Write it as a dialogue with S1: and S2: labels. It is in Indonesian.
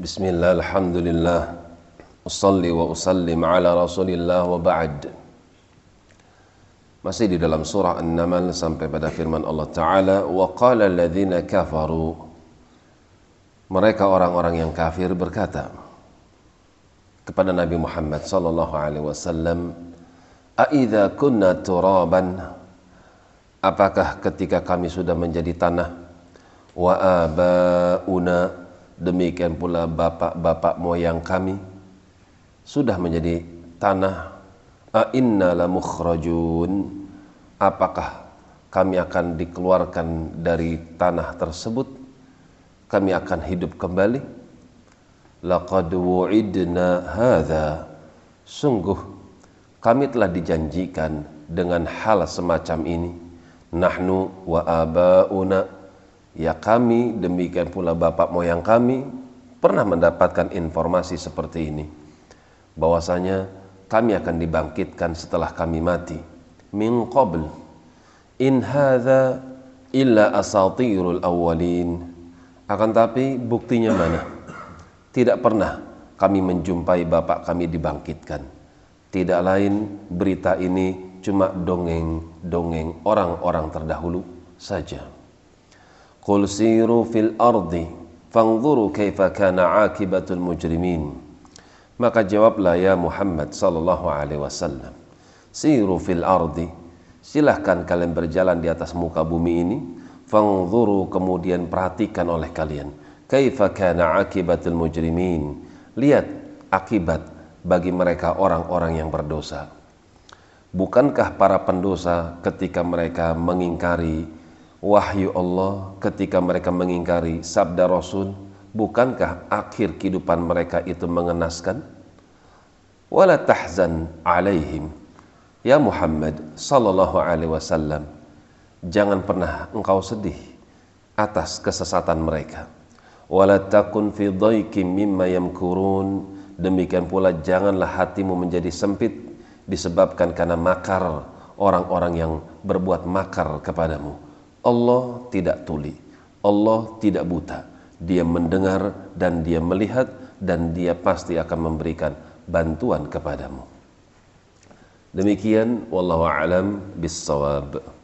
S1: بسم الله الحمد لله Usalli wa usallim ala rasulillah wa ba'd Masih di dalam surah An-Naml sampai pada firman Allah Ta'ala Wa qala alladhina kafaru Mereka orang-orang yang kafir berkata Kepada Nabi Muhammad sallallahu alaihi wasallam A'idha kunna turaban Apakah ketika kami sudah menjadi tanah Wa aba'una Demikian pula bapak-bapak moyang kami sudah menjadi tanah. A inna la mukhrajun. Apakah kami akan dikeluarkan dari tanah tersebut? Kami akan hidup kembali. Laqad wu'idna hadza sungguh kami telah dijanjikan dengan hal semacam ini. Nahnu wa abauna ya kami demikian pula bapak moyang kami pernah mendapatkan informasi seperti ini. Bahwasanya kami akan dibangkitkan setelah kami mati. Min qabl. In hadza illa asatirul awwalin. Akan tapi buktinya mana? Tidak pernah kami menjumpai bapak kami dibangkitkan. Tidak lain berita ini cuma dongeng-dongeng orang-orang terdahulu saja qul siru fil ardi fanzuru kaifa kana akibatul mujrimin maka jawablah ya Muhammad sallallahu alaihi wasallam, siru fil ardi. Silahkan kalian berjalan di atas muka bumi ini, fangzuru kemudian perhatikan oleh kalian. Kaifa kana akibatul mujrimin. Lihat akibat bagi mereka orang-orang yang berdosa. Bukankah para pendosa ketika mereka mengingkari wahyu Allah, ketika mereka mengingkari sabda Rasul, bukankah akhir kehidupan mereka itu mengenaskan? Wala tahzan alaihim. Ya Muhammad sallallahu alaihi wasallam, jangan pernah engkau sedih atas kesesatan mereka. Wala takun fi dhaikin mimma yamkurun. Demikian pula janganlah hatimu menjadi sempit disebabkan karena makar orang-orang yang berbuat makar kepadamu. Allah tidak tuli, Allah tidak buta dia mendengar dan dia melihat dan dia pasti akan memberikan bantuan kepadamu. Demikian wallahu alam bissawab.